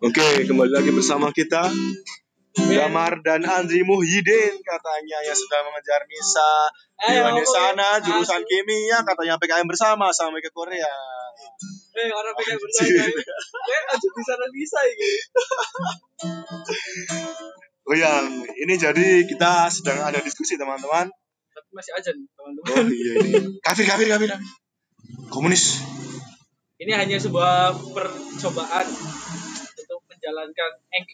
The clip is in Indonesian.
Oke, kembali lagi bersama kita Damar dan Andri Muhyiddin katanya yang sedang mengejar Nisa di Ayo, mana sana jurusan kimia katanya PKM bersama sampai ke Korea. Eh, orang pengen bertanya. Eh, aja di sana bisa ini. Oh ya, ini jadi kita sedang ada diskusi teman-teman. Tapi masih aja nih, Oh teman-teman. iya ini. Kafir, kafir, kafir. kafir. Komunis. Ini hanya sebuah percobaan untuk menjalankan anchor